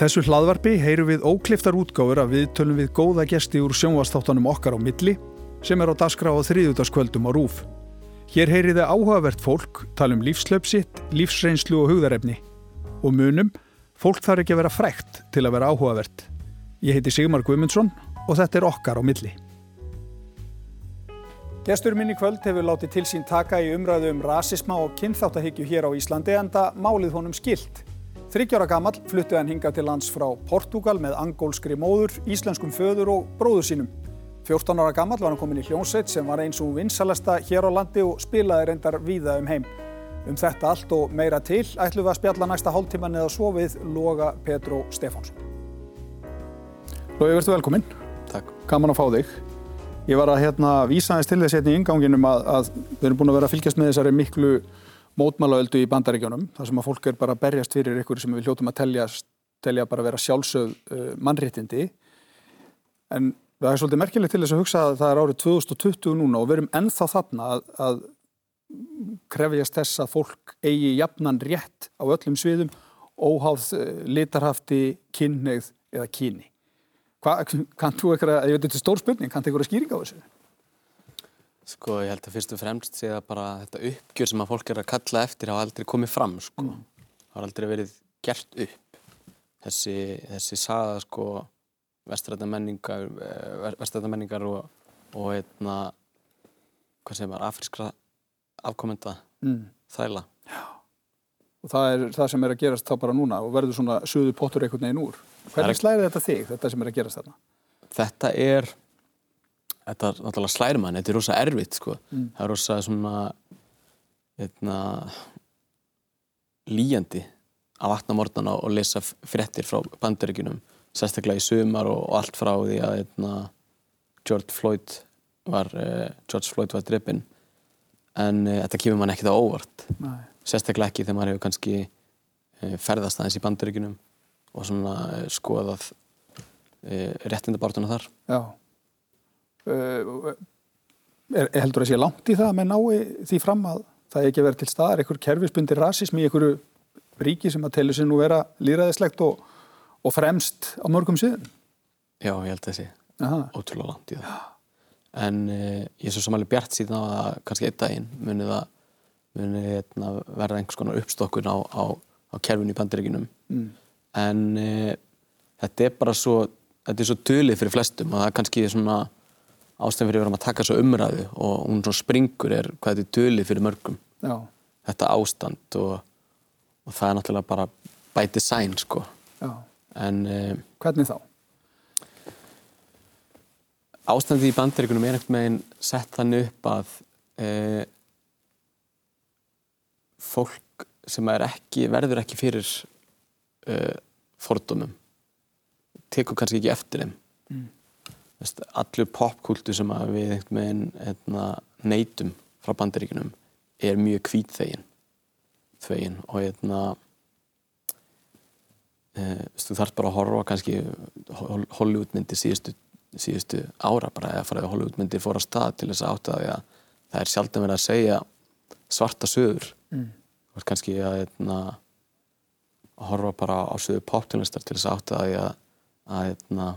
þessu hlaðvarpi heyru við ókliftar útgáfur að við tölum við góða gesti úr sjónvastáttanum okkar á milli sem er á daskra á þriðutaskvöldum á RÚF. Hér heyriði áhugavert fólk, talum lífslöpsitt, lífsreynslu og hugðarefni. Og munum, fólk þarf ekki að vera frækt til að vera áhugavert. Ég heiti Sigmar Guimundsson og þetta er okkar á milli. Gestur minn í kvöld hefur látið til sín taka í umræðu um rasisma og kynþáttahyggju hér á Íslandi enda málið honum skilt. Þryggjára gammal fluttu hann hinga til lands frá Portugal með angólskri móður, íslenskum föður og bróður sínum. 14 ára gammal var hann komin í hljónsveit sem var eins og vinsalesta hér á landi og spilaði reyndar víða um heim. Um þetta allt og meira til ætlum við að spjalla næsta hálftíman eða svo við Loga Petró Stefánsson. Logi, verður velkominn. Takk. Gaman að fá þig. Ég var að hérna, vísa þess til þess hérna í inganginum að, að við erum búin að vera að fylgjast með þessari miklu mótmálaöldu í bandaríkjónum þar sem að fólk er bara að berjast fyrir ykkur sem við hljóttum að telja, telja bara að vera sjálfsögð uh, mannréttindi en það er svolítið merkilegt til þess að hugsa að það er árið 2020 núna og við erum ennþá þarna að, að krefjast þess að fólk eigi jafnan rétt á öllum sviðum óháð uh, litarhafti, kynneið eða kyni. Hva, kann þú eitthvað, ég veit þetta er stór spurning, kann þú eitthvað skýringa á þessu? Sko ég held að fyrst og fremst sé það bara þetta uppgjör sem að fólk er að kalla eftir hafa aldrei komið fram sko. Mm. Har aldrei verið gert upp. Þessi, þessi saga sko vestræðamenningar eh, vestræðamenningar og, og einna hvað segir maður, afrískra afkomenda mm. þæla. Já. Og það er það sem er að gerast þá bara núna og verður svona suðu pottur einhvern veginn úr. Hvernig slæðir þetta þig, þetta sem er að gerast þarna? Þetta er þetta er náttúrulega slærmann, þetta er rosa erfitt sko. Mm. Það er rosa svona eitna, hérna, líjandi að vatna mordan og lesa frettir frá bandaríkunum, sérstaklega í sumar og, og allt frá því að eitna, hérna, George Floyd var, uh, George Floyd var drippin en uh, þetta kemur mann ekkert á óvart Nei. sérstaklega ekki þegar maður hefur kannski uh, ferðast aðeins í bandaríkunum og svona skoðað réttindabartuna þar Já er, heldur að sé langt í það með nái því fram að það ekki verið til staðar einhver kerfisbundir rasismi í einhverju ríki sem að telur sér nú vera líraðislegt og, og fremst á mörgum síðan Já, ég held að sé ótrúlega langt í það. En eh, ég er svo samanlega bjart síðan á að kannski einn daginn muni það muni hérna, verða einhvers konar uppstokkun á, á, á kerfinu í bandiríkinum mm. en eh, þetta er bara svo þetta er svo dölið fyrir flestum og það er kannski svona ástæðan fyrir að vera að taka þessu umræðu og hún svona springur er hvað þetta er dölið fyrir mörgum. Já. þetta ástand og, og það er náttúrulega bara by design sko. En, eh, Hvernig þá? Ástandið í bandaríkunum er ekkert meginn sett þannig upp að eh, fólk sem ekki, verður ekki fyrir eh, fordómum. Tekur kannski ekki eftir þeim. Mm allur popkultu sem við hérna, neytum frá bandaríkunum er mjög kvít þegin þegin og hérna e, þú þarf bara að horfa kannski Hollywoodmyndir síðustu, síðustu ára bara eða fara að Hollywoodmyndir fóra stað til þess að átta því að það er sjálf að vera að segja svarta sögur mm. kannski að hérna, að horfa bara á sögur poptónlistar til þess að átta því að, að hérna,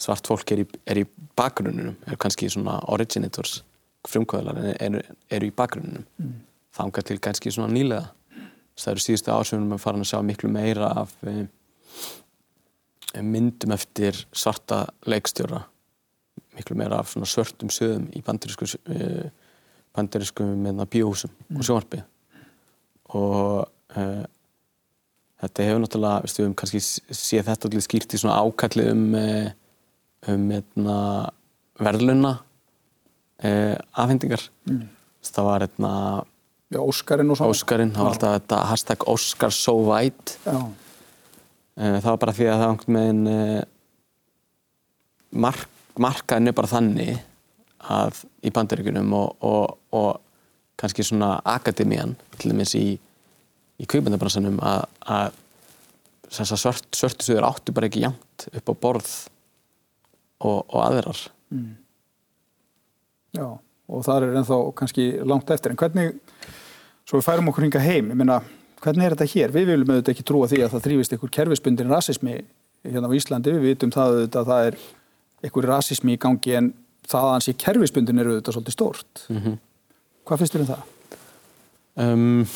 svart fólk er í, er í bakgrunnunum er kannski svona originators frumkvöðlar eru er í bakgrunnunum mm. þanga til kannski svona nýlega það eru síðustu ásöfunum að fara að sjá miklu meira af um, myndum eftir svarta leikstjóra miklu meira af svona svörtum sögum í bandarísku uh, bandarísku meðna bíóhúsum mm. og sjónarbi og uh, þetta hefur náttúrulega, við höfum kannski séð þetta allir skýrt í svona ákalli um uh, um eitna, hérna, verðluna eh, afhendingar. Mm. það var eitna, hérna, Já, Óskarinn og svo Óskarinn, það var alltaf þetta hashtag Óskar so white. Eh, það var bara því að það var einhvern veginn eh, mark, markaðin er bara þannig að í bandaríkunum og, og, og kannski svona akademían til dæmis í, í kveipandabransanum að, svört, svörtu sögur áttu bara ekki jæmt upp á borð og, og aðrar mm. Já, og það er ennþá kannski langt eftir en hvernig, svo við færum okkur hinga heim ég meina, Hvernig er þetta hér? Við viljum auðvitað ekki trúa því að það þrýfist einhver kerfisbundin rasismi hérna á Íslandi. Við vitum það auðvitað að það er einhver rasismi í gangi en það að hans í kerfisbundin eru auðvitað svolítið stórt. Mm -hmm. Hvað finnst þér um það? Um,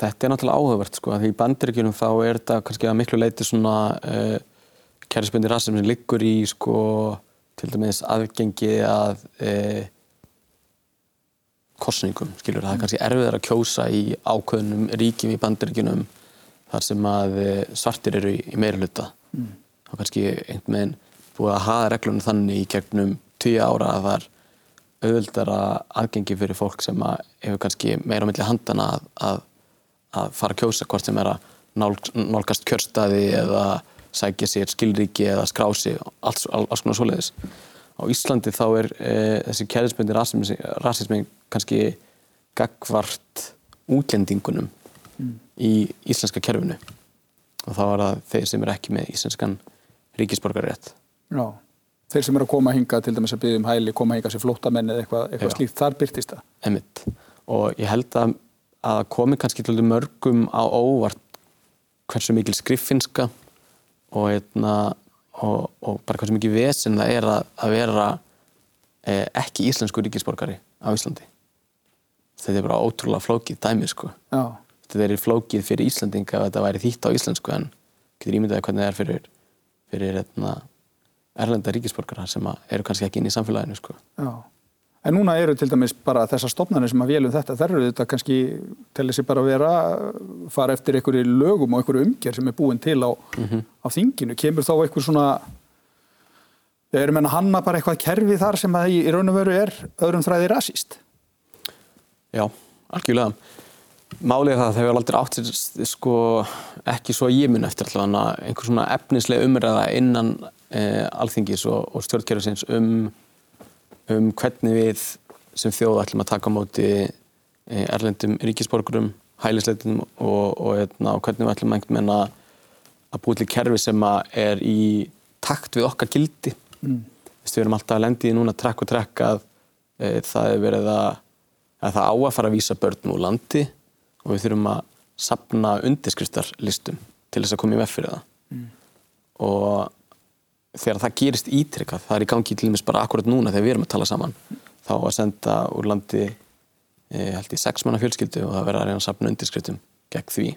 þetta er náttúrulega áhugavert sko, því í bandiríkjunum þá er þetta kannski að miklu leiti svona uh, kerfisbundin rasismi sem liggur í sko til dæmis aðgengi að uh, kostningum, skilur, það er kannski erfiðar að kjósa í ákveðnum ríkjum í bandaríkunum þar sem að eh, svartir eru í, í meira hluta mm. þá kannski einhvern veginn búið að hafa reglunum þannig í gegnum tíu ára að það er auðvöldara aðgengi fyrir fólk sem að hefur kannski meira á milli handana að, að, að fara að kjósa hvort sem er að nálg, nálgast kjörstaði eða sækja sér skilríki eða skrási alls, alls konar svoleiðis. Á Íslandi þá er e, þessi kæðisböndi rasismi, kannski gagvart útlendingunum mm. í íslenska kerfinu. Og þá er það þeir sem er ekki með íslenskan ríkisborgarrétt Já, þeir sem er að koma að hinga til dæmis að byggja um hæli, koma að hinga sem flóttamenn eða eitthvað, eitthvað slíkt, þar byrtist það? Emmitt, og ég held að að komi kannski til mörgum á óvart hversu mikil skriffinska og hérna og, og bara hversu mikið vesen það er að, að vera eh, ekki íslensku ríkisborgari á Íslandi. Þetta er bara ótrúlega flókið dæmi sko. Já. þetta er flókið fyrir Íslandinga að þetta væri þýtt á íslensku en getur ímyndaði hvernig það er fyrir, fyrir etna, erlenda ríkisborgara sem eru kannski ekki inn í samfélaginu sko. Já En núna eru til dæmis bara þessar stopnarnir sem að vélum þetta, þær eru þetta kannski til þessi bara að vera, fara eftir einhverju lögum og einhverju umgjör sem er búin til á, mm -hmm. á þinginu. Kemur þá einhver svona, erum enna hanna bara eitthvað kerfi þar sem að í, raun og veru er öðrum þræði rasíst? Já, algjörlega. Málið það að þau hefur aldrei átt sko, ekki svo ég mun eftir allavega einhver svona efnislega umræða innan eh, alþingis og, og stjórnkerfisins um um hvernig við sem þjóð ætlum að taka á móti eh, erlendum ríkisborgurum, hælisleitum og, og, hérna, og hvernig við ætlum einhvern veginn að, að búið til kerfi sem er í takt við okkar gildi. Mm. Við erum alltaf að lendi í núna trekk og trekk að e, það er verið að, að það á að fara að vísa börn úr landi og við þurfum að sapna undirskriftarlistum til þess að koma í vef fyrir það. Mm. Og þegar það gerist ítrykkað, það er í gangi til dæmis bara akkurat núna þegar við erum að tala saman þá að senda úr landi e, held í sex manna fjölskyldu og það verður að reyna að sapna undirskriftum gegn því.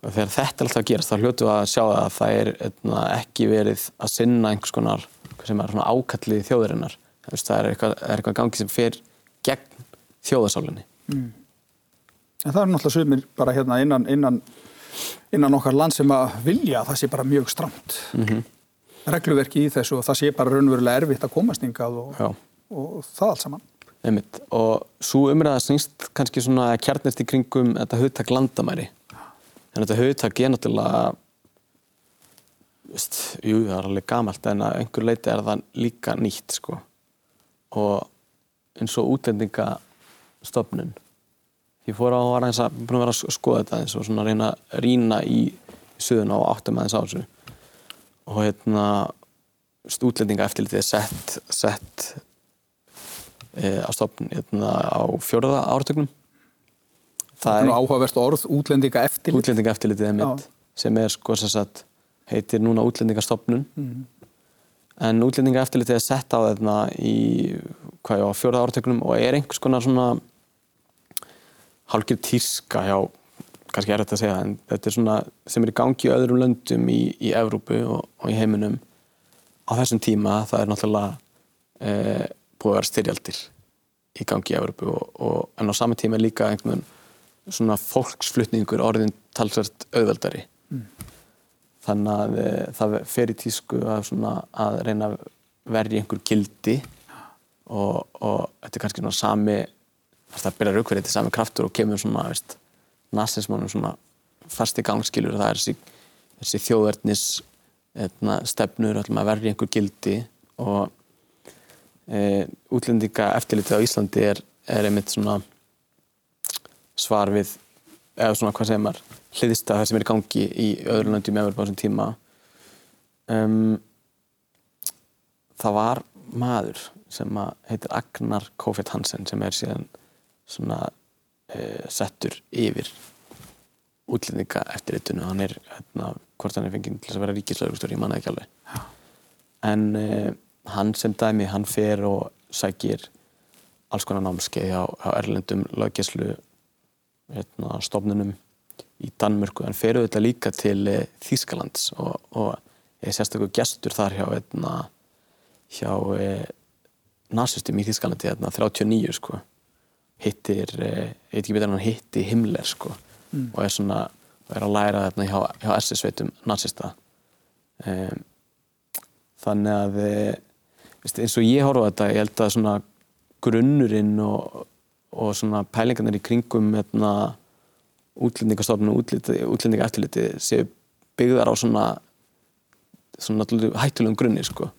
Og þegar þetta alltaf gerast þá hljótu að sjá að það er etna, ekki verið að sinna einhvers konar sem er svona ákallið þjóðurinnar það er eitthvað, er eitthvað gangi sem fer gegn þjóðasálinni mm. En það er náttúrulega sumir bara hérna innan, innan, innan okkar land sem að vilja að það sé bara mjög stramt. Mm -hmm regluverki í þessu og það sé bara raunverulega erfitt að komast yngað og, og það allt saman. Einmitt. Og svo umræða snýst kannski svona kjarnist í kringum þetta hugtak landamæri. En þetta hugtak er náttúrulega, veist, jú það er alveg gamalt en að einhver leiti er það líka nýtt sko. Og eins og útlendingastofnun. Ég fór á að vera að skoða þetta eins og svona reyna að rína í suðuna og áttum aðeins á þessu og hérna útlendinga eftirlitið er sett, sett e, á stofn hérna, á fjörða áratögnum Það er áhugavert orð, útlendinga eftirlitið Útlendinga eftirlitið er mitt sem er sko sem sagt heitir núna útlendingastofnun. Mm. en útlendinga eftirlitið er sett á þarna í hvað já, fjörða áratögnum og er einhvers konar svona hálfgeir tíska hjá kannski er þetta að segja en þetta er svona sem er í gangi í öðrum löndum í, í Evrópu og, og í heiminum á þessum tíma það er náttúrulega e, búið að vera styrjaldir í gangi í Evrópu og, og, en á samme tíma er líka einhvern svona fólksflutningur orðin talsvært auðveldari mm. þannig að e, það fer í tísku að, svona, að reyna að verja einhver gildi og þetta er kannski svona sami það byrjar aukverðið til sami kraftur og kemur svona veist nazismannum svona fast í gangskilur það er þessi, þessi þjóðverðnis hérna, stefnur að verði einhver gildi og e, útlendinga eftirlitið á Íslandi er, er einmitt svona svar við eða svona hvað segir maður hliðist að það sem er í gangi í öðru löndum Evropa á þessum tíma. Um, það var maður sem heitir Agnar Kofeld Hansen sem er síðan svona settur yfir útlendinga eftir eittunum hann er, hérna, hvort hann er fengið til að vera ríkislaugstur, ég manna ekki alveg. Já. en uh, hann sem dæmi, hann fer og sækir alls konar námskeið á, á erlendum löggeslu hérna, stofnunum í Danmörku, hann fer auðvitað líka til uh, Þýskalands og, og er sérstaklega gestur þar hjá hérna, hjá nazistum í Þýskalandi hérna, 39 sko hittir, ég veit ekki betur en hann hitti Himmler sko mm. og er svona er að læra þarna hjá, hjá SS-sveitum nazista um, þannig að veist, eins og ég horfa þetta ég held að svona grunnurinn og, og svona pælingarnir í kringum hérna, útlendingastofnun og útlendinga eftirliti séu byggðar á svona svona hættulegum grunni sko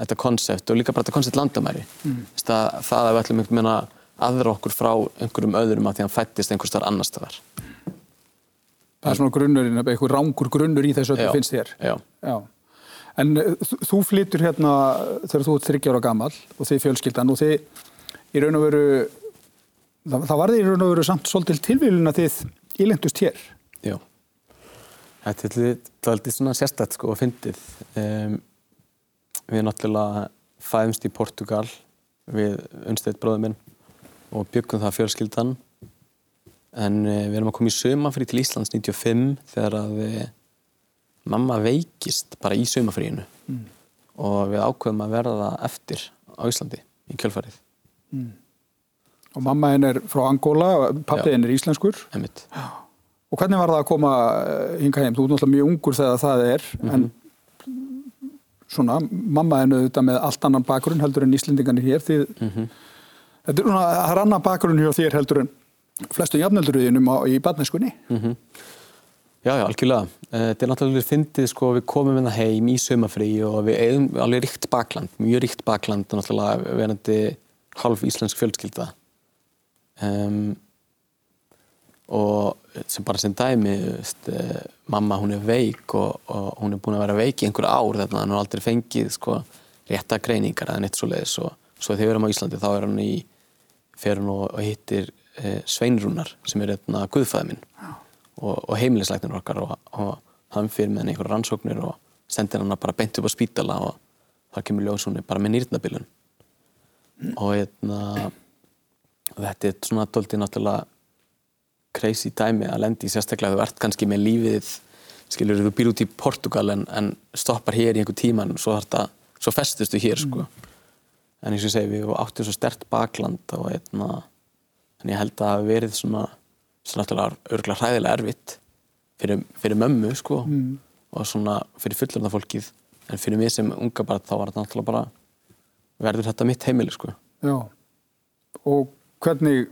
þetta konsept og líka bara þetta konsept landamæri mm. það, það að við ætlum einhvern veginn að aðra okkur frá einhverjum öðrum að því að hann fættist einhver starf annar staðar. Það er svona grunnurinn, eitthvað rángur grunnur í þessu öllu finnst þér? já. já. En uh, þú flytur hérna þegar þú ert 30 ára gammal og þið fjölskyldan og þið í raun og veru það, það var þið í raun og veru samt svolítil tilvílun að þið ílendust hér. Já. Þetta er alltaf svona sérstætt sko að fyndið. Um, Við náttúrulega fæðumst í Portugal við unnstætt bróðum minn og byggum það fjölskyldan en uh, við erum að koma í sömafrí til Íslands 95 þegar að við, mamma veikist bara í sömafríinu mm. og við ákveðum að verða eftir á Íslandi í kjölfarið mm. Og mamma henn er frá Angola, pappið henn er íslenskur Einmitt. Og hvernig var það að koma eh, hinga heim? Þú er náttúrulega mjög ungur þegar það er mm -hmm. en svona, mamma henn auðvitað með allt annan bakgrunn heldur en íslendingarnir hér því -hmm Þetta er svona, það er annað bakgrunn hjá þér heldur en flestum jafnölduröðinum í barneskunni. Mm -hmm. Já, já, algjörlega. Eh, þetta er náttúrulega fyndið, sko, við komum hérna heim í sömafrí og við eigum alveg ríkt bakland, mjög ríkt bakland, náttúrulega verandi halv íslensk fjölskylda. Um, og sem bara sem dæmi, veist, eh, mamma hún er veik og, og hún er búin að vera veik í einhver ár að hún har aldrei fengið, sko, rétta greiningar eða neitt svo leiðis og svo þegar við erum á Íslandi þá er hann í fer hann og, hittir eh, Sveinrúnar sem er hérna guðfæði minn og, og heimilisleiknir okkar og, og hann fyrir með hann einhverja rannsóknir og sendir hann bara beint upp á spítala og þar kemur ljósunni bara með nýrnabilun mm. og hérna þetta er svona doldið náttúrulega crazy dæmi að lendi sérstaklega þú ert kannski með lífið skilur þú býr út í Portugal en, en stoppar hér í einhver tíman svo, svo festustu hér sko. Mm en eins og ég segi við áttum svo stert bakland og eitna, en ég held að það hafi verið svona svona náttúrulega örgulega hræðilega erfitt fyrir, fyrir mömmu sko mm. og svona fyrir fullurna fólkið. En fyrir mig sem unga bara þá var þetta náttúrulega bara verður þetta mitt heimili sko. Já, og hvernig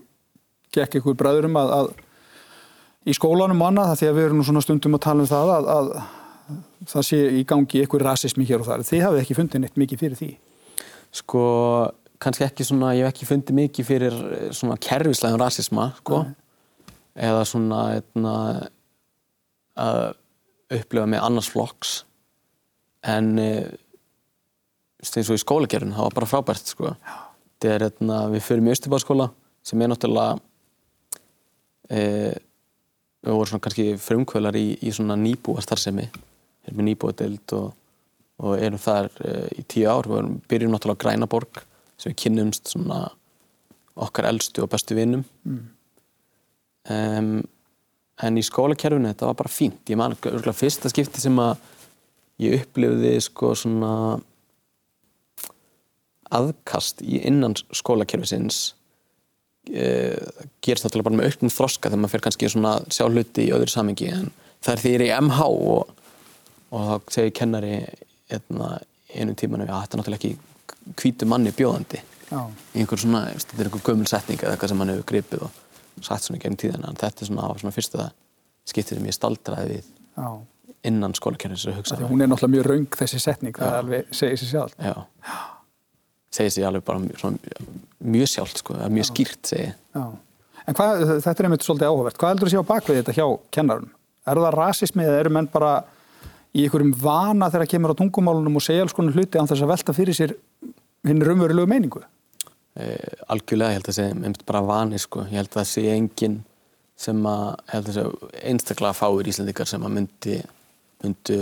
gekk ykkur bræðurum að, að í skólanum og annað, því að við erum nú svona stundum að tala um það að, að það sé í gangi ykkur rasismi hér og þar, þið hafið ekki fundið neitt mikið fyrir því Sko, kannski ekki svona, ég hef ekki fundið mikið fyrir eh, svona kerfislegum rasisma, sko. Nei. Eða svona, eitna, hérna, að upplifa með annars flokks. En eh, eins og í skólagerðin, það var bara frábært, sko. Það er, eitna, hérna, við förum í Östubáskóla sem er náttúrulega, e, við vorum svona kannski frumkvölar í, í svona nýbúastarðsemi. Við erum með nýbúadeild og og erum þar uh, í tíu ár. Við byrjum náttúrulega á Grænaborg sem við kynnumst svona okkar eldstu og bestu vinnum. Mm. Um, en í skólakerfinu þetta var bara fínt. Ég man örgulega fyrsta skipti sem að ég upplifði sko svona aðkast í innan skólakerfisins uh, gerst náttúrulega bara með auknum þroska þegar maður fyrir kannski svona sjá hluti í öðru samengi en það er því ég er í MH og, og þá segir kennari Hérna, einum tíman að þetta er náttúrulega ekki hvítu manni bjóðandi. Já. í einhver svona, þetta er einhver gömul setning eða eitthvað sem hann hefur gripið og satt svona gegn tíðina, en þetta er svona, svona fyrsta skiptið sem ég staldraði við Já. innan skólakerfins að hugsa Hún er náttúrulega mjög raung þessi setning það er alveg, segir sér sjálf Já, segir sér alveg bara svona, mjög sjálf, sko, mjög skýrt segir En hvað, þetta er einmitt svolítið áhugavert, hvað heldur þú að sjá bakvið þetta hjá kennarum? Er það rasismi eða eru menn bara í einhverjum vana þegar það kemur á tungumálunum og segja alls konar hluti án þess að velta fyrir sér hinn raunverulegu meiningu? e, algjörlega, ég held að það sé einmitt bara vani sko, ég held að það sé engin sem að, ég held að sé einstaklega fáir Íslandikar sem að myndi myndu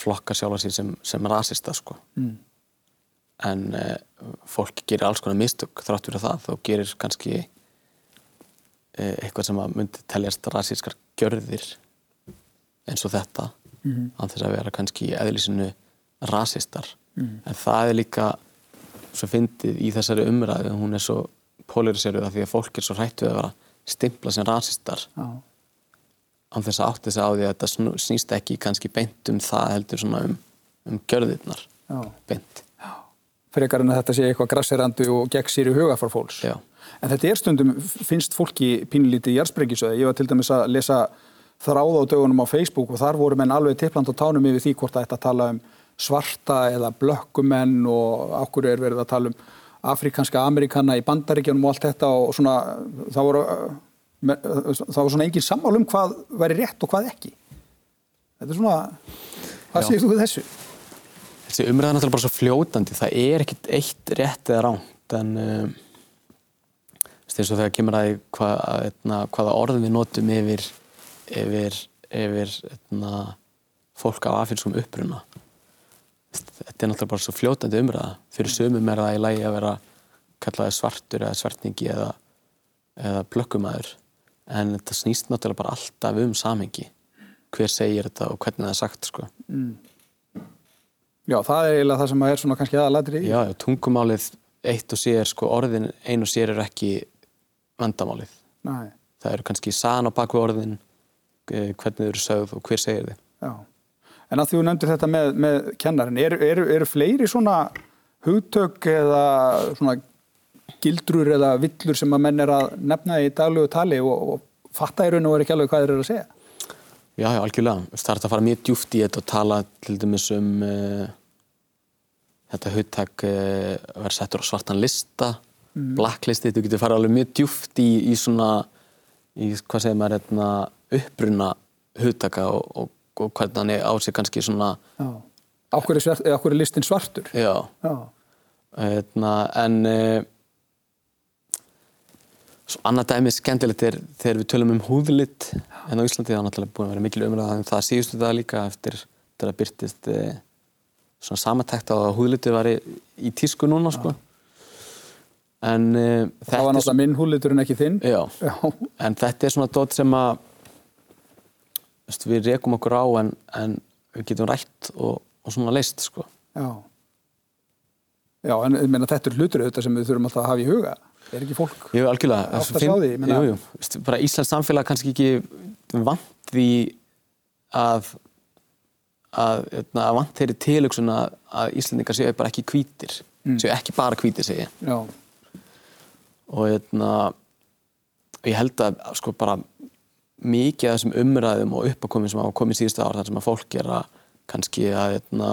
flokka sjálfa sér sem, sem rasista sko mm. en e, fólk gerir alls konar mistök þrátt fyrir það, þá gerir kannski e, eitthvað sem að myndi teljast rasískar gjörðir eins og þetta mm -hmm. an þess að vera kannski í eðlisinu rasistar mm. en það er líka svo fyndið í þessari umræðu hún er svo polariseruð af því að fólk er svo hrætt við að vera stimpla sem rasistar Já. án þess að átti þess að á því að þetta snýst ekki kannski beint um það heldur svona um, um gjörðirnar Já. beint frekar en að þetta sé eitthvað grasserandu og gegn sér í huga fór fólks Já. en þetta er stundum, finnst fólki pínlítið í jarðsprengisöði, ég var til dæmis að lesa þráð á dögunum á Facebook og þar voru menn alveg tippland á tánum yfir því hvort það ætti að tala um svarta eða blökkumenn og okkur er verið að tala um afrikanska amerikana í bandaríkjanum og allt þetta og svona það voru það var svona engin sammál um hvað væri rétt og hvað ekki. Þetta er svona hvað séu þú þessu? Þessi umræða er náttúrulega bara svo fljótandi. Það er ekkit eitt rétt eða ránt en um, eins og þegar kemur að etna, hvaða orð við notum yfir yfir, yfir etna, fólk af afhilskum uppruna. Þetta er náttúrulega bara svo fljótandi umræða. Fyrir sumum er það í lagi að vera kallaði svartur eða svartningi eða, eða blökkumæður en þetta snýst náttúrulega bara alltaf um samhengi. Hver segir þetta og hvernig það er sagt sko. mm. Já, það er eiginlega það sem er svona kannski aðaladri Já, tungumálið eitt og sér sko, orðin ein og sér er ekki vandamálið. Nei. það eru kannski san á baku orðin hvernig þau eru sögð og hver segir þið Já En að því þú nefndir þetta með, með kennarin, eru er, er fleiri svona hugtök eða svona gildrur eða villur sem að menn er að nefna í daglegu tali og, og fatta í raun og er ekki alveg hvað þeir eru að segja? Já, já, algjörlega. Það er að fara mjög djúft í þetta og tala til dæmis um uh, þetta hugtak uh, að vera settur á svartan lista, mm. blacklisti, þú getur farið alveg mjög djúft í, í svona, í hvað segir maður, hérna, uppruna hugtaka og, og og hvernig hann er á sig kannski svona Áhverju er, listin svartur? Já, Já. Eitna, en uh, annað dæmi skemmtilegt er þegar við tölum um húðlitt en hérna á Íslandi það er náttúrulega búin að vera mikil umræða um það síðustu það líka eftir þetta byrtist uh, svona samatækt á að húðlitti var í tísku núna sko. En uh, það var náttúrulega minn húðlittur en ekki þinn Já. Já. en þetta er svona dótt sem að við rekum okkur á en, en við getum rætt og, og svona leist sko. Já. Já, en meina, þetta er hlutur auðvitað sem við þurfum alltaf að hafa í huga. Er ekki fólk jú, algjörlega. átt að sjá því? Meina... Jú, jú. Bara Íslands samfélag kannski ekki vant því að að, hérna, að vant þeirri tilöksun að, að Íslandingar séu bara ekki kvítir. Mm. Séu ekki bara kvítir, segja. Já. Og hérna, ég held að sko bara mikið af þessum umræðum og uppakominn sem hafa komið síðustu ár þar sem að fólk er að kannski að, eitna,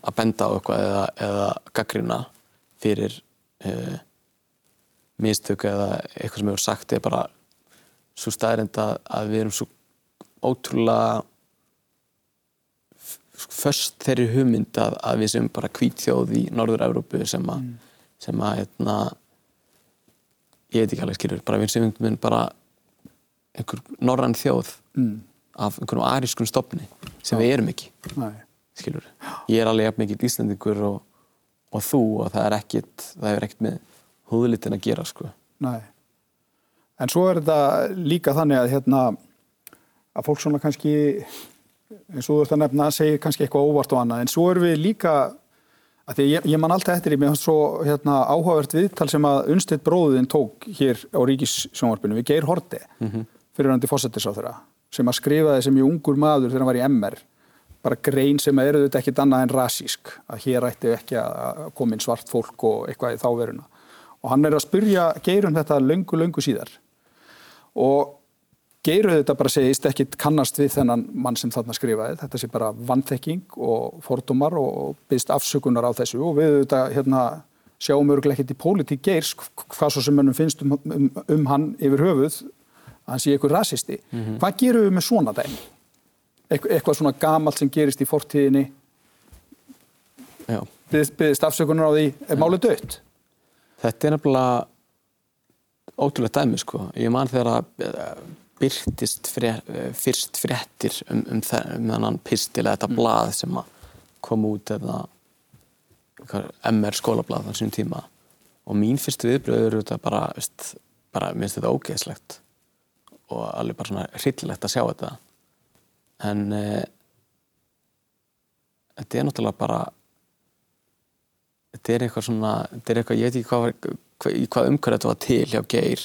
að benda á eitthvað eða, eða gaggrina fyrir uh, mistök eða eitthvað sem hefur sagt er bara svo staðrind að, að við erum svo ótrúlega först þeirri hugmynd að, að við sem bara kvítþjóð í Norður-Európu sem að mm. sem að eitna, ég veit ekki alveg skilur bara við sem bara einhver norrann þjóð mm. af einhvern arískun stopni sem Já. við erum ekki skilur, ég er alveg mikið íslendingur og, og þú og það er ekkit það hefur ekkit með húðlitin að gera sko Nei. en svo er þetta líka þannig að hérna að fólk svona kannski eins og þú ert að nefna segir kannski eitthvað óvart og annað en svo erum við líka ég, ég man alltaf eftir í mig svo hérna, áhugavert viðtal sem að Unstedt bróðin tók hér á Ríkissjónvarpinu við Geir Horti mm -hmm fyrirhandi fósættisáþurra sem að skrifaði sem í ungur maður þegar hann var í MR bara grein sem að eru þetta ekkit annað en rasísk að hér ætti ekki að koma inn svart fólk og eitthvað í þáveruna og hann er að spyrja Geirun þetta löngu, löngu síðar. Og Geirun þetta bara segist ekki kannast við þennan mann sem þarna skrifaði þetta sé bara vanþekking og fordumar og byggst afsökunar á þessu og við þetta hérna sjáum örglega ekkert í pólitík Geirs hvað svo sem mönnum finnst um, um, um hann yfir höfuð að hann sé eitthvað rasisti. Mm -hmm. Hvað gerum við með svona dæmi? Eit eitthvað svona gamalt sem gerist í fortíðinni byggðist afsökunar á því er málið dött? þetta er nefnilega ótrúlega dæmi sko. Ég man þegar að byrtist frér, eh, fyrst fréttir um, um, um þennan pistil eða þetta blað sem kom út eða MR skólablað á þessum tíma. Og mín fyrstu viðbröð eru þetta bara, veist, bara mér finnst þetta ógeðslegt og alveg bara svona hryllilegt að sjá þetta. En e, þetta er náttúrulega bara þetta er eitthvað svona þetta er eitthvað, ég veit ekki hvað, hvað, hvað umhverju þetta var til hjá Geir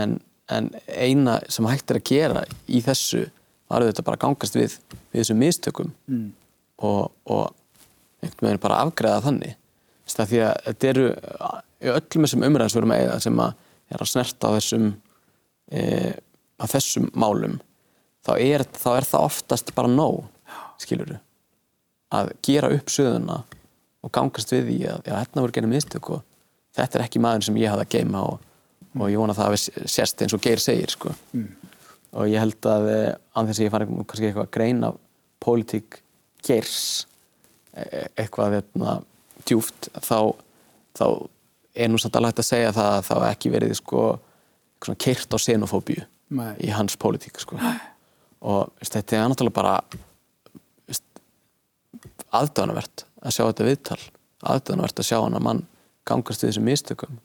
en, en eina sem hægt er að gera í þessu var þetta bara að gangast við, við þessum mistökum mm. og, og einhvern veginn bara afgreða þannig Þess því að þetta eru öllum þessum umræðum sem við erum að eiga sem að er að snerta á þessum e, á þessum málum þá er, þá er það oftast bara nóg skilur að gera upp söðuna og gangast við því að já, hérna voru genið mistök og þetta er ekki maður sem ég hafði að geima og, og ég vona að það hafi sérst eins og Geir segir sko. og ég held að eh, án þess að ég fari kannski eitthvað að greina pólitík Geirs e- eitthvað hérna, djúft þá, þá er nú samt alveg hægt að segja það að það ekki verið sko, keirt á xenofóbíu í hans pólitík sko. og veist, þetta er náttúrulega bara aðdánavert að sjá þetta viðtal aðdánavert að sjá hann að mann gangast við þessum mistökum.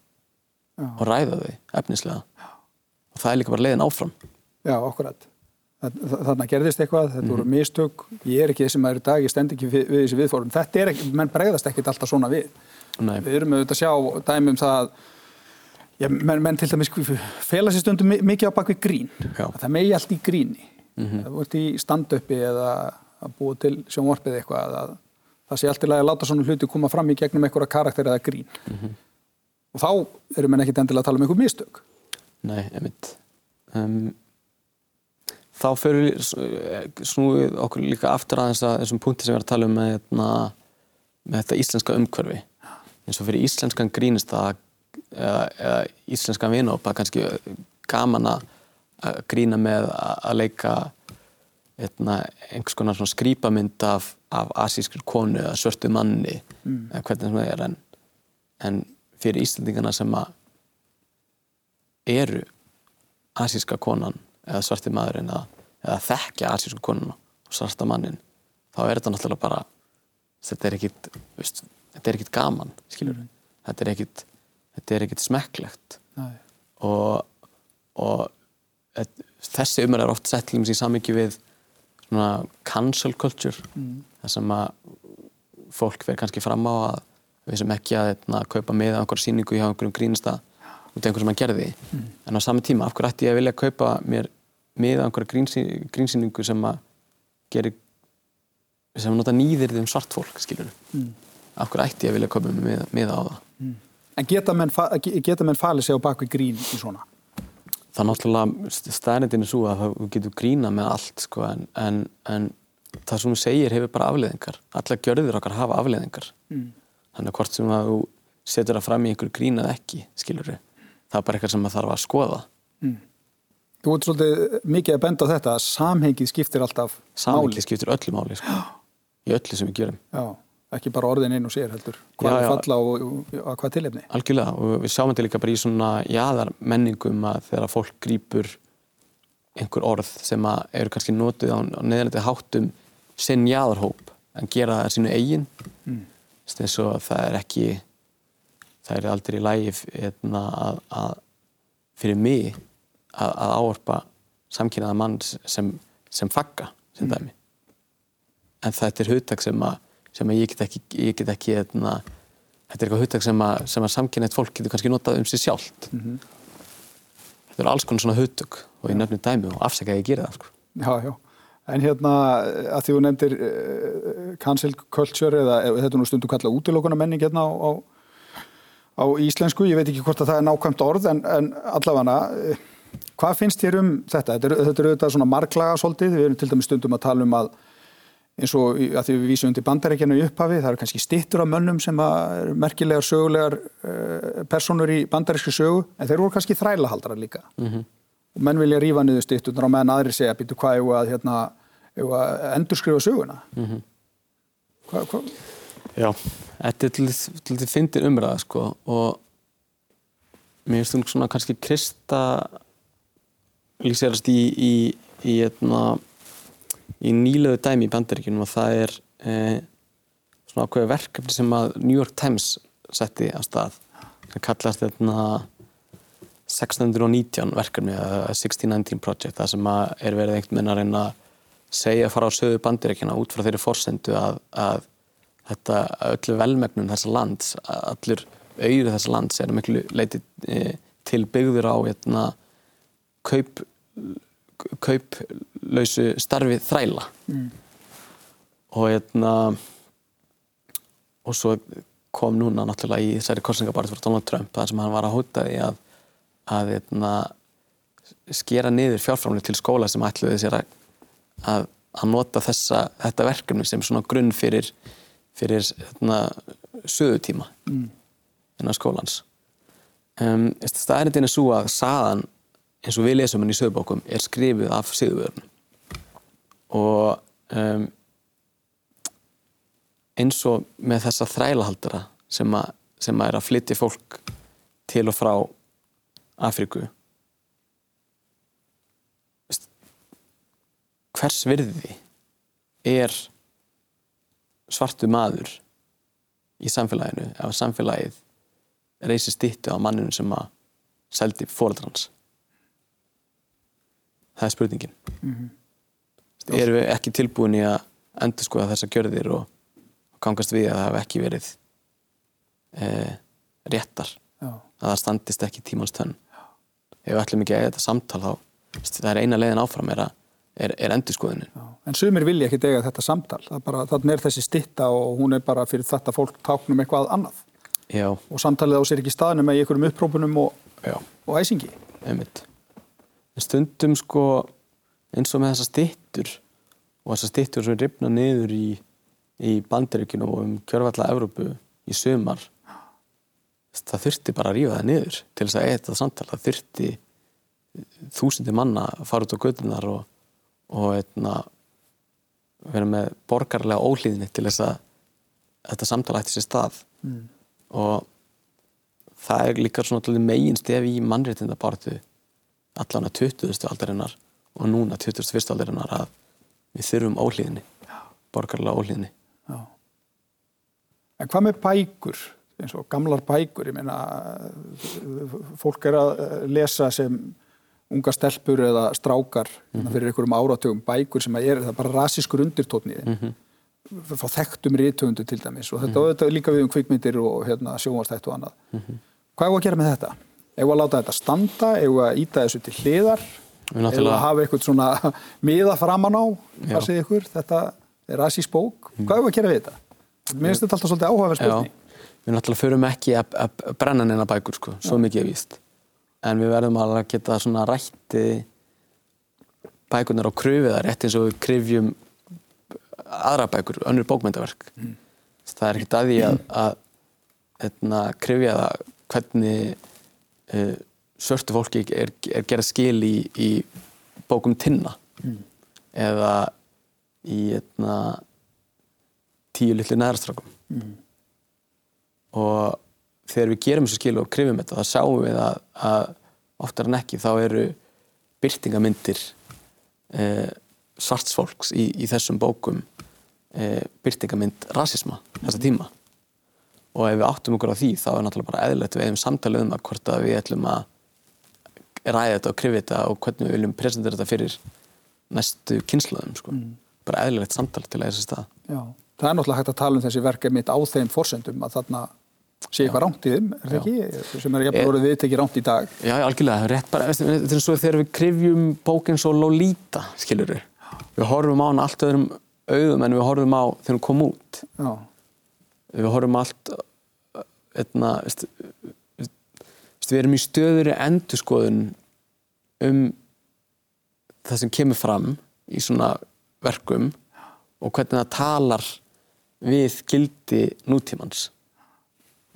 Og ræða þau efnislega og það er líka bara leiðin áfram Já, okkurat. Þarna gerðist eitthvað, þetta voru mistök, ég er ekki þessi maður í dag, ég stend ekki við, við þessi viðfórum. Þetta er ekki, menn bregðast ekkit alltaf svona við. Nei. Við erum auðvitað að sjá dæmi um það að já, menn, menn til dæmis fela sér stundum mi- mikið á bakvið grín. Já. Að Það megi allt í gríni. Mm -hmm. Það vart í stand-upi eða að búa til sjónvarpið eitthvað að það sé allt í lagi að láta svona hluti koma fram í gegnum einhverja karakter eða grín. Og þá erum menn ekkit endilega að tala um einhver mistök. Nei, einmitt. Um, þá fyrir við snúið okkur líka aftur að þessum punkti sem við erum að tala um með, hérna, með þetta íslenska umhverfi. Eins og fyrir íslenskan grínist eða, eða íslenskan vinópa kannski gaman að grína með að leika eitna, einhvers konar skrýpamynd af, af asískri konu eða svörtu manni eða hvernig sem það er en, en fyrir Íslandingana sem að eru asíska konan eða svarti maðurinn eða, eða þekkja asísku konuna og svarta mannin þá er þetta náttúrulega bara þetta er ekkit, veist, þetta er ekkit gaman skilur þetta er ekkit þetta er ekkit smekklegt. Nei. og, og et- þessi umræð er oft sett í samingi við svona cancel culture. Þar sem að fólk fer kannski fram á að við sem ekki að etna, kaupa með á einhverja sýningu hjá einhverjum grínsta út af einhverjum sem hann gerði. En á sami tíma, af hverju ætti ég að vilja kaupa mér með á einhverja grínsý, grínsýningu sem að geri sem nota nýðirði um svart fólk skilur mm. af hverju ætti ég að vilja kaupa mér með, á það? En geta menn, menn falið sig á bakvið grín í svona? það er náttúrulega staðnendin er svo að þú getur grína með allt sko, en, en, en það sem þú segir hefur bara afleðingar allar gjörðir okkar hafa afleðingar mm. Þannig að hvort sem að þú setur það fram í einhverju grín eða ekki skilur það er bara eitthvað sem maður þarf að skoða Þú ert svolítið mikið að benda á þetta að samhengið skiptir alltaf samingi skiptir öllu máli sko. í öllu sem við gerum Já, ekki bara orðin einu sér heldur. Hvað Já, er já. falla og, og, og hvað tilefni? algjörlega og við sjáum þetta líka bara í svona jaðar menningum að þegar fólk grýpur einhver orð sem eru kannski notuð á, neðanlega háttum sinn jaðarhóp en gera það sínu eigin mm. Eins og að það er ekki það er aldrei í lægi hérna, að, að fyrir mig að, að áorpa samkynnaða mann sem, sem fagga sem dæmi. En þetta er hugtak sem að, sem að ég get ekki, ég get ekki hérna, þetta er eitthvað hugtak sem að, að samkynneitt fólk getur kannski notað um sig sjálft. Þetta eru alls konar svona hugtök og ég nefnir dæmi og afsaka að ég gera það sko. Já, já. En hérna, að því þú nefndir uh, cancel culture eða eða þetta er nú stundum kallað útilokuna menning hérna á, á, á íslensku, ég veit ekki hvort að það er nákvæmt orð en, en allavega uh, hvað finnst þér um þetta? Þetta er, þetta er auðvitað svona marklaga svolítið, við erum til dæmis stundum að tala um að eins og að því við vísum undir bandarækjana í upphafi, það eru kannski stittur af mönnum sem eru merkilegar sögulegar uh, personur í bandarískri sögu en þeir voru kannski þrælahaldrar líka -hmm. og menn vilja rífa niður stitturnar og meðan aðri segja hvað að endurskrifa söguna mm -hmm. hva, hva? Já, þetta er til þið fyndir umræða sko og mér finnst hún svona kannski krista lýsirast í í, í, hérna, í nýlegu dæmi í bandaríkjunum og það er eh, svona ákveði verkefni sem að New York Times setti á stað það kallast hérna 1619 verkefni eða 1619 project það sem að er verið einhvern veginn að reyna segja fara á sögu bandirækjana út frá þeirri forsendu að, að þetta öllu velmegnum þessa lands allur auður þessa lands er miklu leiti e, til byggður á hérna, kaup kauplausu starfi þræla mm. og hérna og svo kom núna náttúrulega í þessari korsningabarð fyrir Donald Trump þar sem hann var að hóta því að að eitna, skera niður fjárframlega til skóla sem ætluði sér að, að, að nota þessa, þetta verkefni sem svona grunn fyrir, fyrir eitna, sögutíma mm. innan skólans. Um, Staðrindin er svo að saðan eins og við lesum henni í sögubókum er skrifið af síðuvörnum og um, eins og með þessa þrælahaldara sem, sem að er að flytja fólk til og frá Afríku hvers virði er svartu maður í samfélaginu ef samfélagið reysir stýttu á manninu sem að seldi fóreldrans það er spurningin. Mm -hmm. erum við ekki tilbúin í að endur skoða þessa gjörðir og gangast við að það hef ekki verið eh, réttar? Já. að það standist ekki tímans tönn? Ef við ætlum ekki að eiga þetta samtal þá það er eina leiðin áfram er, er, er endurskoðunin. En sumir vilja ekki eiga þetta samtal, þannig er þessi stitta og hún er bara fyrir þetta fólk táknum eitthvað annað Já. og samtalið á sér ekki staðnum með einhverjum upprópunum og, og æsingi. Einmitt. En stundum sko eins og með þessa stittur og þessa stittur sem er ripnað niður í, í bandaríkinu og um kjörfalla Evrópu í sömar það þurfti bara að rífa það niður til þess að eiga þetta samtal, það þurfti þúsindi manna að fara út á gödunar og, og eitna, vera með borgarlega ólíðinni til þess að þetta samtal ætti sér stað mm. og það er líka svona megin stef í mannréttindabartu allan að 20. aldarinnar og núna 21. aldarinnar að við þurfum ólíðinni borgarlega ólíðinni Já. En hvað með bækur? eins og gamlar bækur, ég meina fólk er að lesa sem unga stelpur eða strákar mm -hmm. fyrir einhverjum áratugum bækur sem er það bara rasískur undirtótniði mm -hmm. fá þekktum rítöfundu til dæmis og þetta, mm -hmm. þetta líka við um kvikmyndir og hérna, sjónvarstætt og annað. Hvað er að gera með þetta? Eða að láta þetta standa, eða að íta þessu til hliðar? Eða að hafa eitthvað svona miða framan á, ykkur? Þetta er rasísk bók, hvað er að gera við þetta? Mér finnst þetta alltaf svolítið áhugaverð spurning. Við náttúrulega förum ekki að brenna neina bækur sko, svo mikið er víst en við verðum að geta svona rætti bækurnar á kröfiðar rétt eins og við krifjum aðra bækur, önnur bókmyndaverk mm. það er ekkert að því að, að hérna, krifja það hvernig uh, svörtu fólki er, er gerað skil í, í bókum tinna mm. eða í hérna, tíu litlu næðarstrákum mm og þegar við gerum þessu skilu og krifum þetta þá sjáum við að, að oftar en ekki þá eru byrtingamindir eh, svartsfólks í, í þessum bókum eh, byrtingamind rasisma þessa tíma og ef við áttum okkur á því þá er náttúrulega bara eðlert við hefum samtalið um að hvort að við ætlum að ræða þetta og krifja þetta og hvernig við viljum presentera þetta fyrir næstu kynnslöðum sko. mm. bara eðlert samtal til að þessi stað Já, það er náttúrulega hægt að tala um þessi verkefni á þeim forsendum að þarna sé eitthvað ránt í þeim, er það ekki? sem er jafnveg voruð viðtekið ránt í dag. Já, algjörlega, rétt bara, þetta er svo þegar við krifjum bókinn svo Lolita skilur við, við horfum á hann allt öðrum auðum en við horfum á þegar hún kom út. Já. við horfum allt etna, veist, veist, við erum í stöðuri endurskoðun um það sem kemur fram í svona verkum og hvernig það talar við gildi nútímans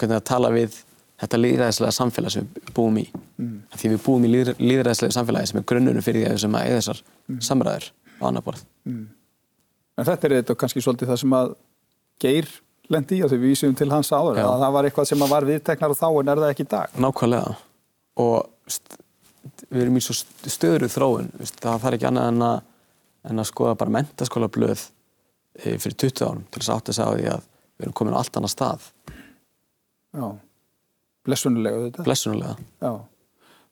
hvernig að tala við þetta líðræðislega samfélag sem við búum í mm. því við búum í líðræðislega samfélagi sem er grunnunum fyrir því að sem að eða þessar mm. samræður á annar borð mm. En þetta er þetta kannski svolítið það sem að geir lendi í þau vísum til hans áður Já. að það var eitthvað sem var viðteknar og þá en er það ekki í dag Nákvæmlega og við erum í svo stöðru þróun það þarf ekki annað en að, en að skoða bara mentaskóla blöð fyrir 20 árum til þess því að við erum komin á allt annað stað Já. Blessunulega þetta. blessunulega Já.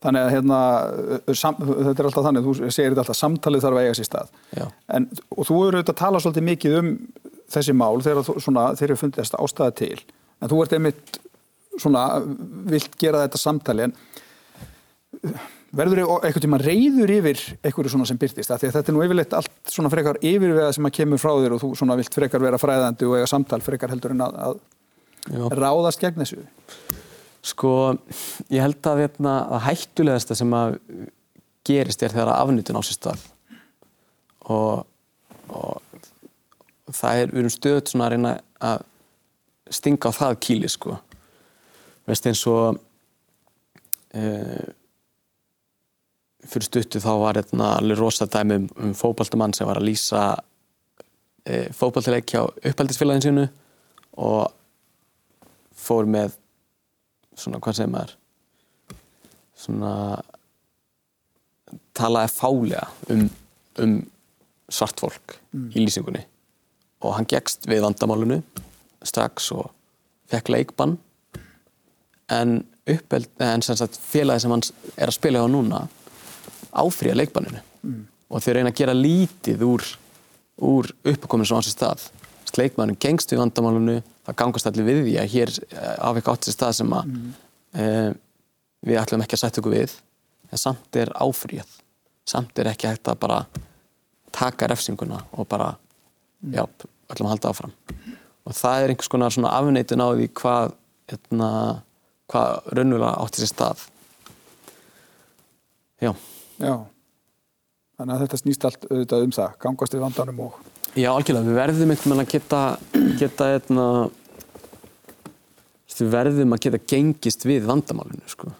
Þannig að hérna, sam, þetta er alltaf þannig, þú segir þetta alltaf, samtalið þarf að eiga sér stað. Já. En, og þú eru auðvitað að tala svolítið mikið um þessi mál þegar þú, svona, þeir eru fundið þess ástæða til. En þú ert einmitt svona, vilt gera þetta samtali, en verður þau eitthvað tíma reyður yfir eitthvað svona sem byrtist? Af Því að þetta er nú yfirleitt allt svona frekar yfirvega sem að kemur frá þér og þú svona vilt frekar vera fræðandi og eiga samtal frekar heldur en að, Já. að ráðast gegn þessu. Sko, ég held að hérna, að hættulegasta sem að gerist er þegar afnýtun á sér stað og, og það er, við erum stöðut svona að reyna að stinga á það kýli, sko. Veist eins og uh, fyrir stuttu þá var hérna alveg rosa dæmi um, um fótboltamann sem var að lýsa uh, fótboltileik hjá uppeldisfélagin sínu og fór með svona, hvað segir maður? Svona talaði fálega um, um svart fólk í lýsingunni. Og hann gegst við vandamálunu strax og fekk leikbann. En en sem sagt félagi sem hann er að spila á núna áfrýja leikbanninu. Og þau reyna að gera lítið úr, úr uppkomin sem á sér stað. Leikmannin gengst við vandamálunu það gangast allir við því að hér af ekki átt sér stað sem að e, við ætlum ekki að setja okkur við en samt er áfrýjað. Samt er ekki hægt að bara taka refsinguna og bara já, ætlum að halda áfram. Og það er einhvers konar svona afneitun á því hvað etna, hvað raunverulega átti sér stað. Já. Já. Þannig að þetta snýst allt auðvitað um það, gangast við vandanum og Já, algjörlega, við verðum einhvern veginn að geta, geta eitna, við verðum að geta gengist við vandamálinu, sko.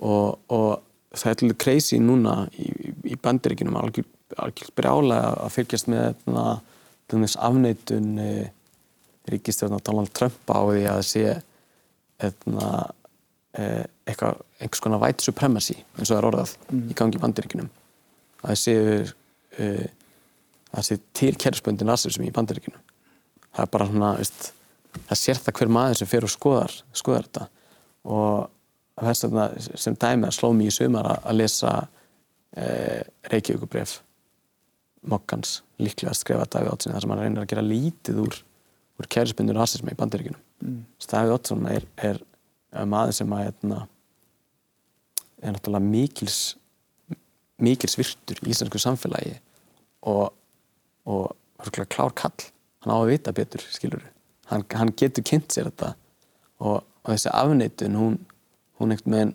Og, og það er alveg crazy núna í, í bandiríkinum, algjör, algjör brjálega að fylgjast með eitna, þess afneitun e, ríkistjórnar Donald Trump á því að sé eitna, e, eitthvað, einhvers konar white supremacy, eins og það er orðað, í gangi í bandiríkinum. Það séu e, það sé til kerfspöndin rasismi í bandaríkinu það er bara svona veist, það sér það hver maður sem fer og skoðar skoðar þetta. Og þess vegna sem dæmi að sló mér í sumar að, lesa e, Reykjavíkubref Mokkans líklega að skrifa Davíð Ótsson þar sem hann reynir að gera lítið úr, úr kerfspöndin rasismi í bandaríkinu mm. Davíð Ótsson er, er, er maður sem að hérna, er náttúrulega mikils mikils virtur í íslensku samfélagi og og klár kall hann á að vita betur, skilur hann, hann getur kynnt sér þetta og, og þessi afneitun hún, hún einhvern veginn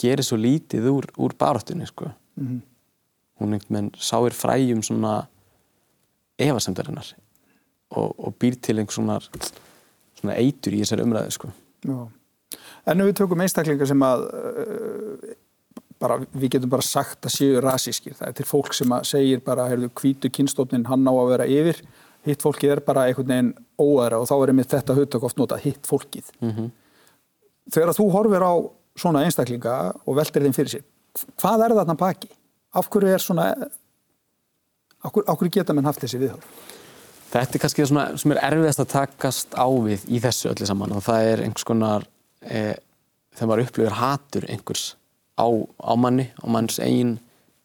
gerir svo lítið úr, úr baráttunni sko. mm -hmm. hún einhvern veginn sáir fræjum svona efasemdarinnar og, og býr til einhvers svona, svona eitur í þessari umræðu sko. En við tökum einstaklingar sem að uh, bara, við getum bara sagt að séu rasískir. Það er til fólk sem segir bara, hvítu kynstofnin hann á að vera yfir, hitt fólkið er bara einhvern veginn óæðra og þá er einmitt þetta hugtök oft notað, hitt fólkið. Mm -hmm. Þegar þú horfir á svona einstaklinga og veldir þeim fyrir sér, hvað er þarna baki? Af hverju er svona, af hverju, af hverju geta menn haft þessi viðhörf? Þetta er kannski svona sem er erfiðast að takast á við í þessu öllu saman og það er einhvers konar, e, þegar maður upplifir hatur einhvers á, á manni, á manns eigin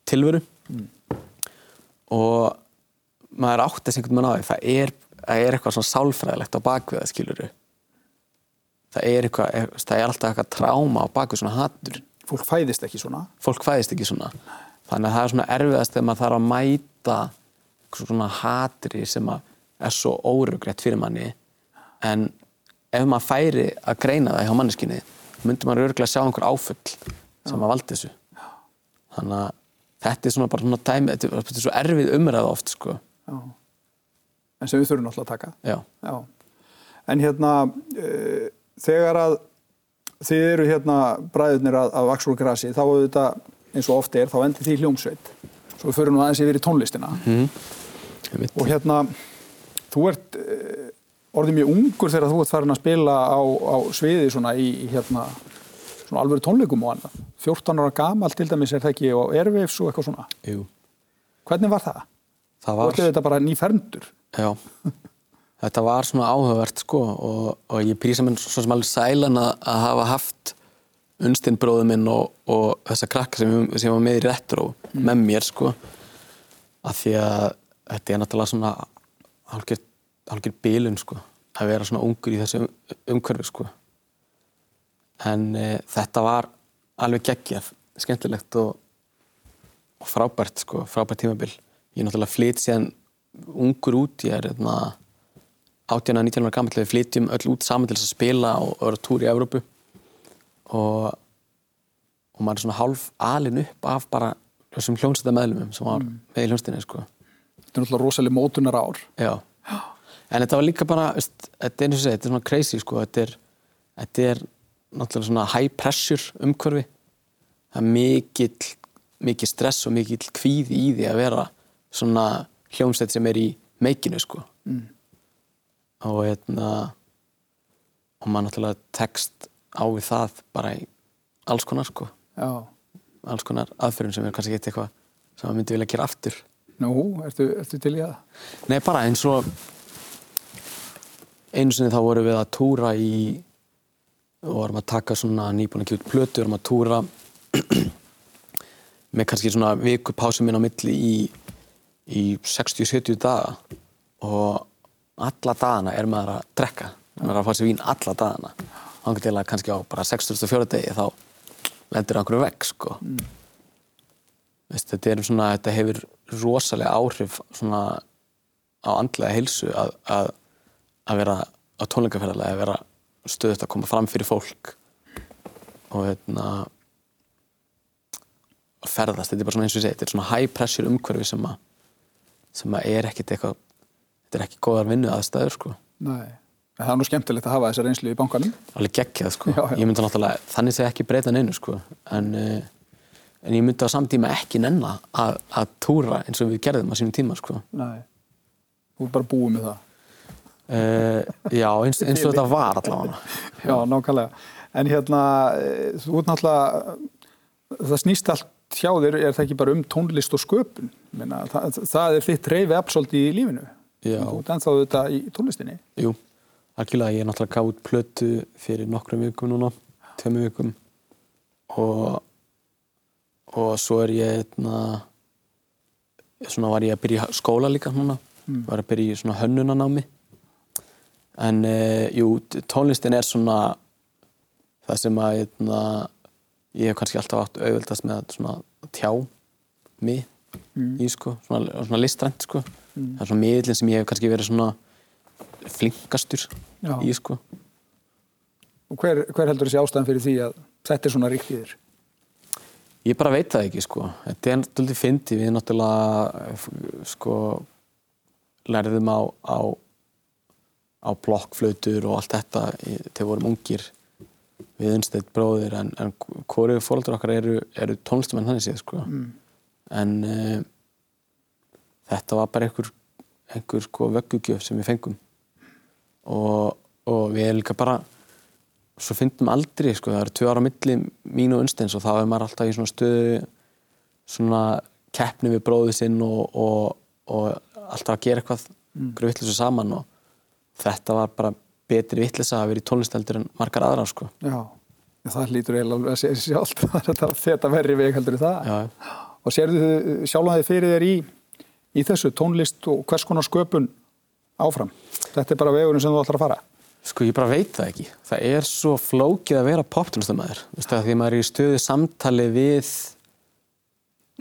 tilveru mm. og maður átti þess einhvern veginn á því. Það er, það er eitthvað svona sálfræðilegt á bakviða skiluru það er eitthvað, það er alltaf eitthvað tráma á bakvið svona hattur Fólk fæðist ekki svona? Fólk fæðist ekki svona. Þannig að það er svona erfiðast þegar maður þarf að mæta svona hatri sem er svo órugrætt fyrir manni. En ef maður færi að greina það hjá manneskinni myndir maður örgulega sjá einhver áfull sem að valdi þessu. Þannig að þetta er svona bara svona dæmi þetta er svo erfið umræða oft sko. En sem við þurfum alltaf að taka Já. Já. en hérna uh, þegar að þið eru hérna bræðurnir að vaks úr grasi þá þetta eins og oft er þá endur því hljómsveit svo við förum nú aðeins yfir í tónlistina mm. og hérna þú ert uh, orðið mjög ungur þegar þú ert farin að spila á, á sviði svona í hérna svona alvöru tónleikum og annað 14 ára gamal til dæmis er það ekki og Airwaves og eitthvað svona Jú, hvernig var það? Það Var þetta bara nýfermdur? Já, þetta var svona áhugavert sko og, og ég prísa mér svo sem alveg sælan að, að hafa haft Unnstein bróðu minn og, og þessa krakka sem, sem var með í retro með mér sko af því að þetta er náttúrulega svona hálfgerð hálfger bilun sko að vera svona ungur í þessu um, umhverfi sko. En e, þetta var alveg geggjað, skemmtilegt og, og frábært sko, frábært tímabil ég náttúrulega flyt síðan ungur út, ég er hérna 18 að 19 ára gammal við flytjum öll út saman til þess að spila og vera túr í Evrópu og og maður er svona hálf alin upp af bara þessum hljónsætta meðlumum sem var með í hljónstinni sko. Þetta er náttúrulega rosalega mótunar ár Já. En þetta var líka bara, þetta er eins og segja, þetta er svona crazy sko, þetta er, þetta er náttúrulega svona high pressure umhverfi. Það er mikill, mikill stress og mikill kvíði í því að vera svona hljómsveit sem er í meikinu sko. Mm. Og hérna, og maður náttúrulega tekst á við það bara í alls konar sko, Já, alls konar aðferðum sem er kannski ekki eitthvað sem maður myndi vilja gera aftur. nú, ertu, ertu til í það? Nei, bara eins og einu sinni þá vorum við að túra í og vorum að taka svona nýbúin að gefa út plötu, vorum að túra með kannski svona viku pásu minn á milli í, í 60-70 daga og alla dagana er maður að drekka. Maður er að fá sér vín alla dagana. Þannig til að kannski á bara 64 degi þá lendir einhverju vekk sko. Veist, þetta, er svona, þetta hefur rosalega áhrif svona á andlega heilsu að, að, að vera á tónleikaferðarlega, að vera stöðut að koma fram fyrir fólk og hérna að ferðast, þetta er bara svona eins og ég segi þetta er svona high pressure umhverfi sem að sem að er ekkit eitthvað þetta er ekki góðar vinnu aðstæður sko Nei. En það er nú skemmtilegt að hafa þessa reynslu í bankanum. alveg geggjað sko, Já, já. ég myndi náttúrulega þannig segja ekki breyta neinu sko en, uh, en ég myndi á samtíma ekki nenna að, að túra eins og við gerðum á sínum tíma sko Nei. Þú er bara búið með það. Uh, já, eins, eins og þetta var allavega Já, nákvæmlega. En hérna, eh, þú ert náttúrulega, það snýst allt hjá þér, er það ekki bara um tónlist og sköpun? Meina, það, það er þitt reyfi absolutt í lífinu. Já. Þú ert ennþá þetta í tónlistinni. Jú, algjörlega, ég er náttúrulega gaf út plötu fyrir nokkrum vikum núna tveimur vikum og og svo er ég eitna, svona var ég að byrja í skóla líka núna var að byrja í svona hönnunanámi en uh, jú, tónlistin er svona það sem að eitna, ég hef kannski alltaf átt auðvöldast með að svona tjá mig í sko, svona, svona listrænt sko það er svona miðlinn sem ég hef kannski verið svona flinkastur Já. í sko Og hver, hver heldur þessi ástæðan fyrir því að þetta er svona ríkt í þér? Ég bara veit það ekki sko. Þetta er náttúrulega fyndi. Við náttúrulega sko lærðum á, á, á blokkflautur og allt þetta þegar við vorum ungir við unnstætt bróðir en, en hvoru fóröldur okkar eru, eru tónlistamenn þannig séð sko. Mm. En uh, þetta var bara einhver, einhver sko vöggugjöf sem við fengum og, og við erum líka bara svo fyndum aldrei, sko, það eru tvö ára milli mín og Unnsteins og þá er maður alltaf í svona stöðu svona keppni við bróðið sinn og, og, og alltaf að gera eitthvað mm. vittlisu saman og þetta var bara betri vittlisa að vera í tónlisteldur en margar aðrar, sko. Já, það lítur eiginlega að segja er þetta verri veg heldur það. Já, og sérðu þið sjálfan þið fyrir þér í, í þessu tónlist og hvers konar sköpun áfram? Þetta er bara vegurinn sem þú ætlar að fara. Sko ég bara veit það ekki. Það er svo flókið að vera poptónlistamæður. Þú veist það, því maður er í stöðu samtali við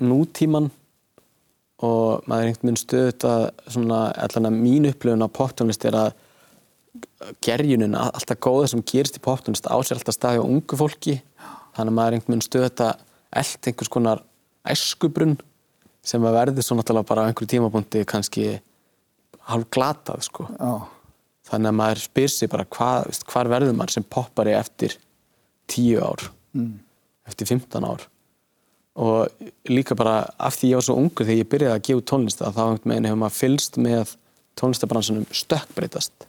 nútíman og maður er einhvern veginn stöðut að svona, allan að mín upplifun á poptónlist er að gerjunin, alltaf góða sem gerist í poptónlist á sér alltaf staði á ungu fólki. Þannig að maður er einhvern veginn stöðut að eld einhvers konar æskubrunn sem að verði svo náttúrulega bara á einhverju tímapunkti kannski hálf glatað sko. Já, þannig að maður spyr sig bara hvað, hvar verður maður sem poppari eftir 10 ár eftir 15 ár? Og líka bara af því ég var svo ungur þegar ég byrjaði að gefa tónlist að þá einhvern veginn hefur maður fylst með tónlistabransunum stökkbreytast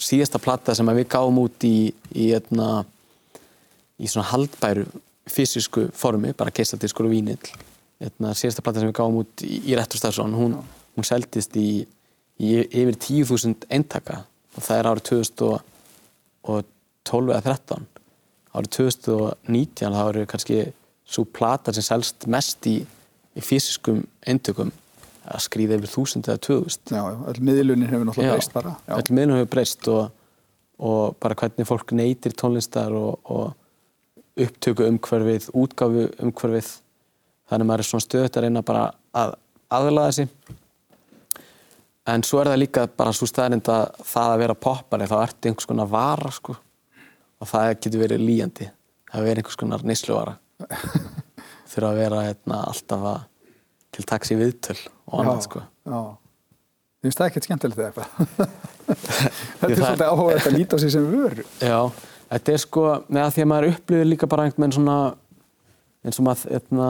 síðasta platta sem að við gáum út í í, hérna, í svona haldbæru fysisku formi, bara keisladiskur og vínill. Hérna, síðasta platta sem við gáum út í, í Rettur Starsson, hún, hún seldist í, í yfir 10.000 eintaka og það er árið 2012 eða 13 árið 2019 þá eru kannski svo plata sem selst mest í, í fysiskum eintökum að skrýða yfir 1000 eða 2000 Já, öll miðlunin hefur náttúrulega breyst bara. Já. öll miðlum hefur breyst og, og bara hvernig fólk neytir tónlistar og, og upptöku umhverfið, útgáfu umhverfið þannig að maður er svona stöðut að reyna bara að aðlaða þessi en svo er það líka bara svo staðrind að það að vera poppari þá ertu einhvers konar vara sko og það getur verið líjandi það verið einhvers konar neysluvara þurfa að vera hérna, alltaf að til taksi viðtöl og annað sko Já, Þið finnst það ekkert skemmtilegt eða eitthvað? Þetta er svolítið áhuga að líta á sig sem vöru. Já, þetta er sko með að því að maður upplifir líka bara einhvern veginn svona eins og maður etna,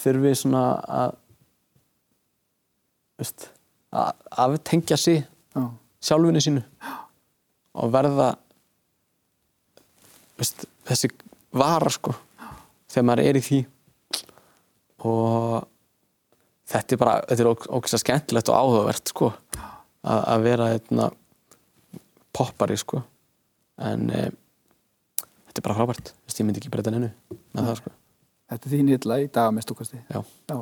þurfi svona að veist, að aftengja sig Já, sjálfinu sínu og verða veist, þessi vara sko þegar maður er í því og þetta er bara þetta er ógæslega skemmtilegt og áhugavert sko að, vera eitna, poppari sko en e, þetta er bara frábært ég myndi ekki breyta hennu með það sko þetta er þín illa í dagamistúkasti. Já. Já.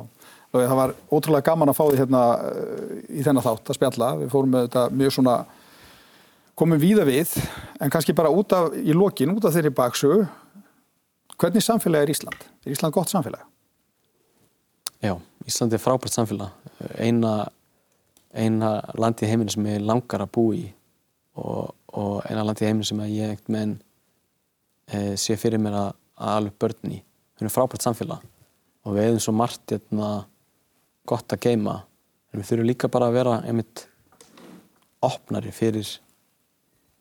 Og það var ótrúlega gaman að fá því hérna uh, í þennan þátt að spjalla. Við fórum með þetta mjög svona, komum víða við, en kannski bara út af, í lokin, út af þeirri baksögu. Hvernig samfélag er Ísland? Er Ísland gott samfélag? Já, Íslandi er frábært samfélag. Eina, eina land í heiminu sem ég langar að búa í og, og eina land í heiminu sem ég ekkert með e, sé fyrir mér að, að alveg börn í. Við erum frábært samfélag og við hefum svo margt etna, gott að geima en við þurfum líka bara að vera einmitt opnari fyrir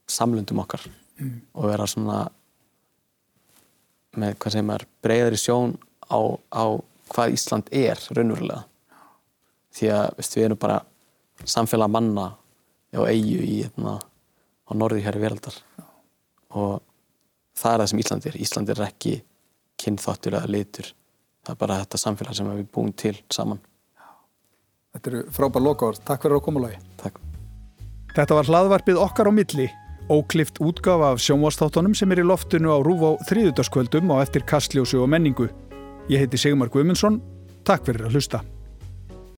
samlundum okkar og vera svona með hvað segir maður breyðari sjón á, á hvað Ísland er raunverulega. Því að veist, við erum bara samfélag manna á eigu í hérna, á norði hér í veraldar. Og það er það sem Ísland er. Ísland er ekki kynþáttur eða litur. Það er bara þetta samfélag sem við búum til saman. Þetta eru frábær lokaord. Takk fyrir að koma lagi. Takk. Þetta var hlaðvarpið okkar á milli, óklift útgafa af sjónvastáttunum sem er í loftinu á Rúf á þriðutaskvöldum og eftir kastljósu og menningu. Ég heiti Sigmar Guðmundsson, takk fyrir að hlusta.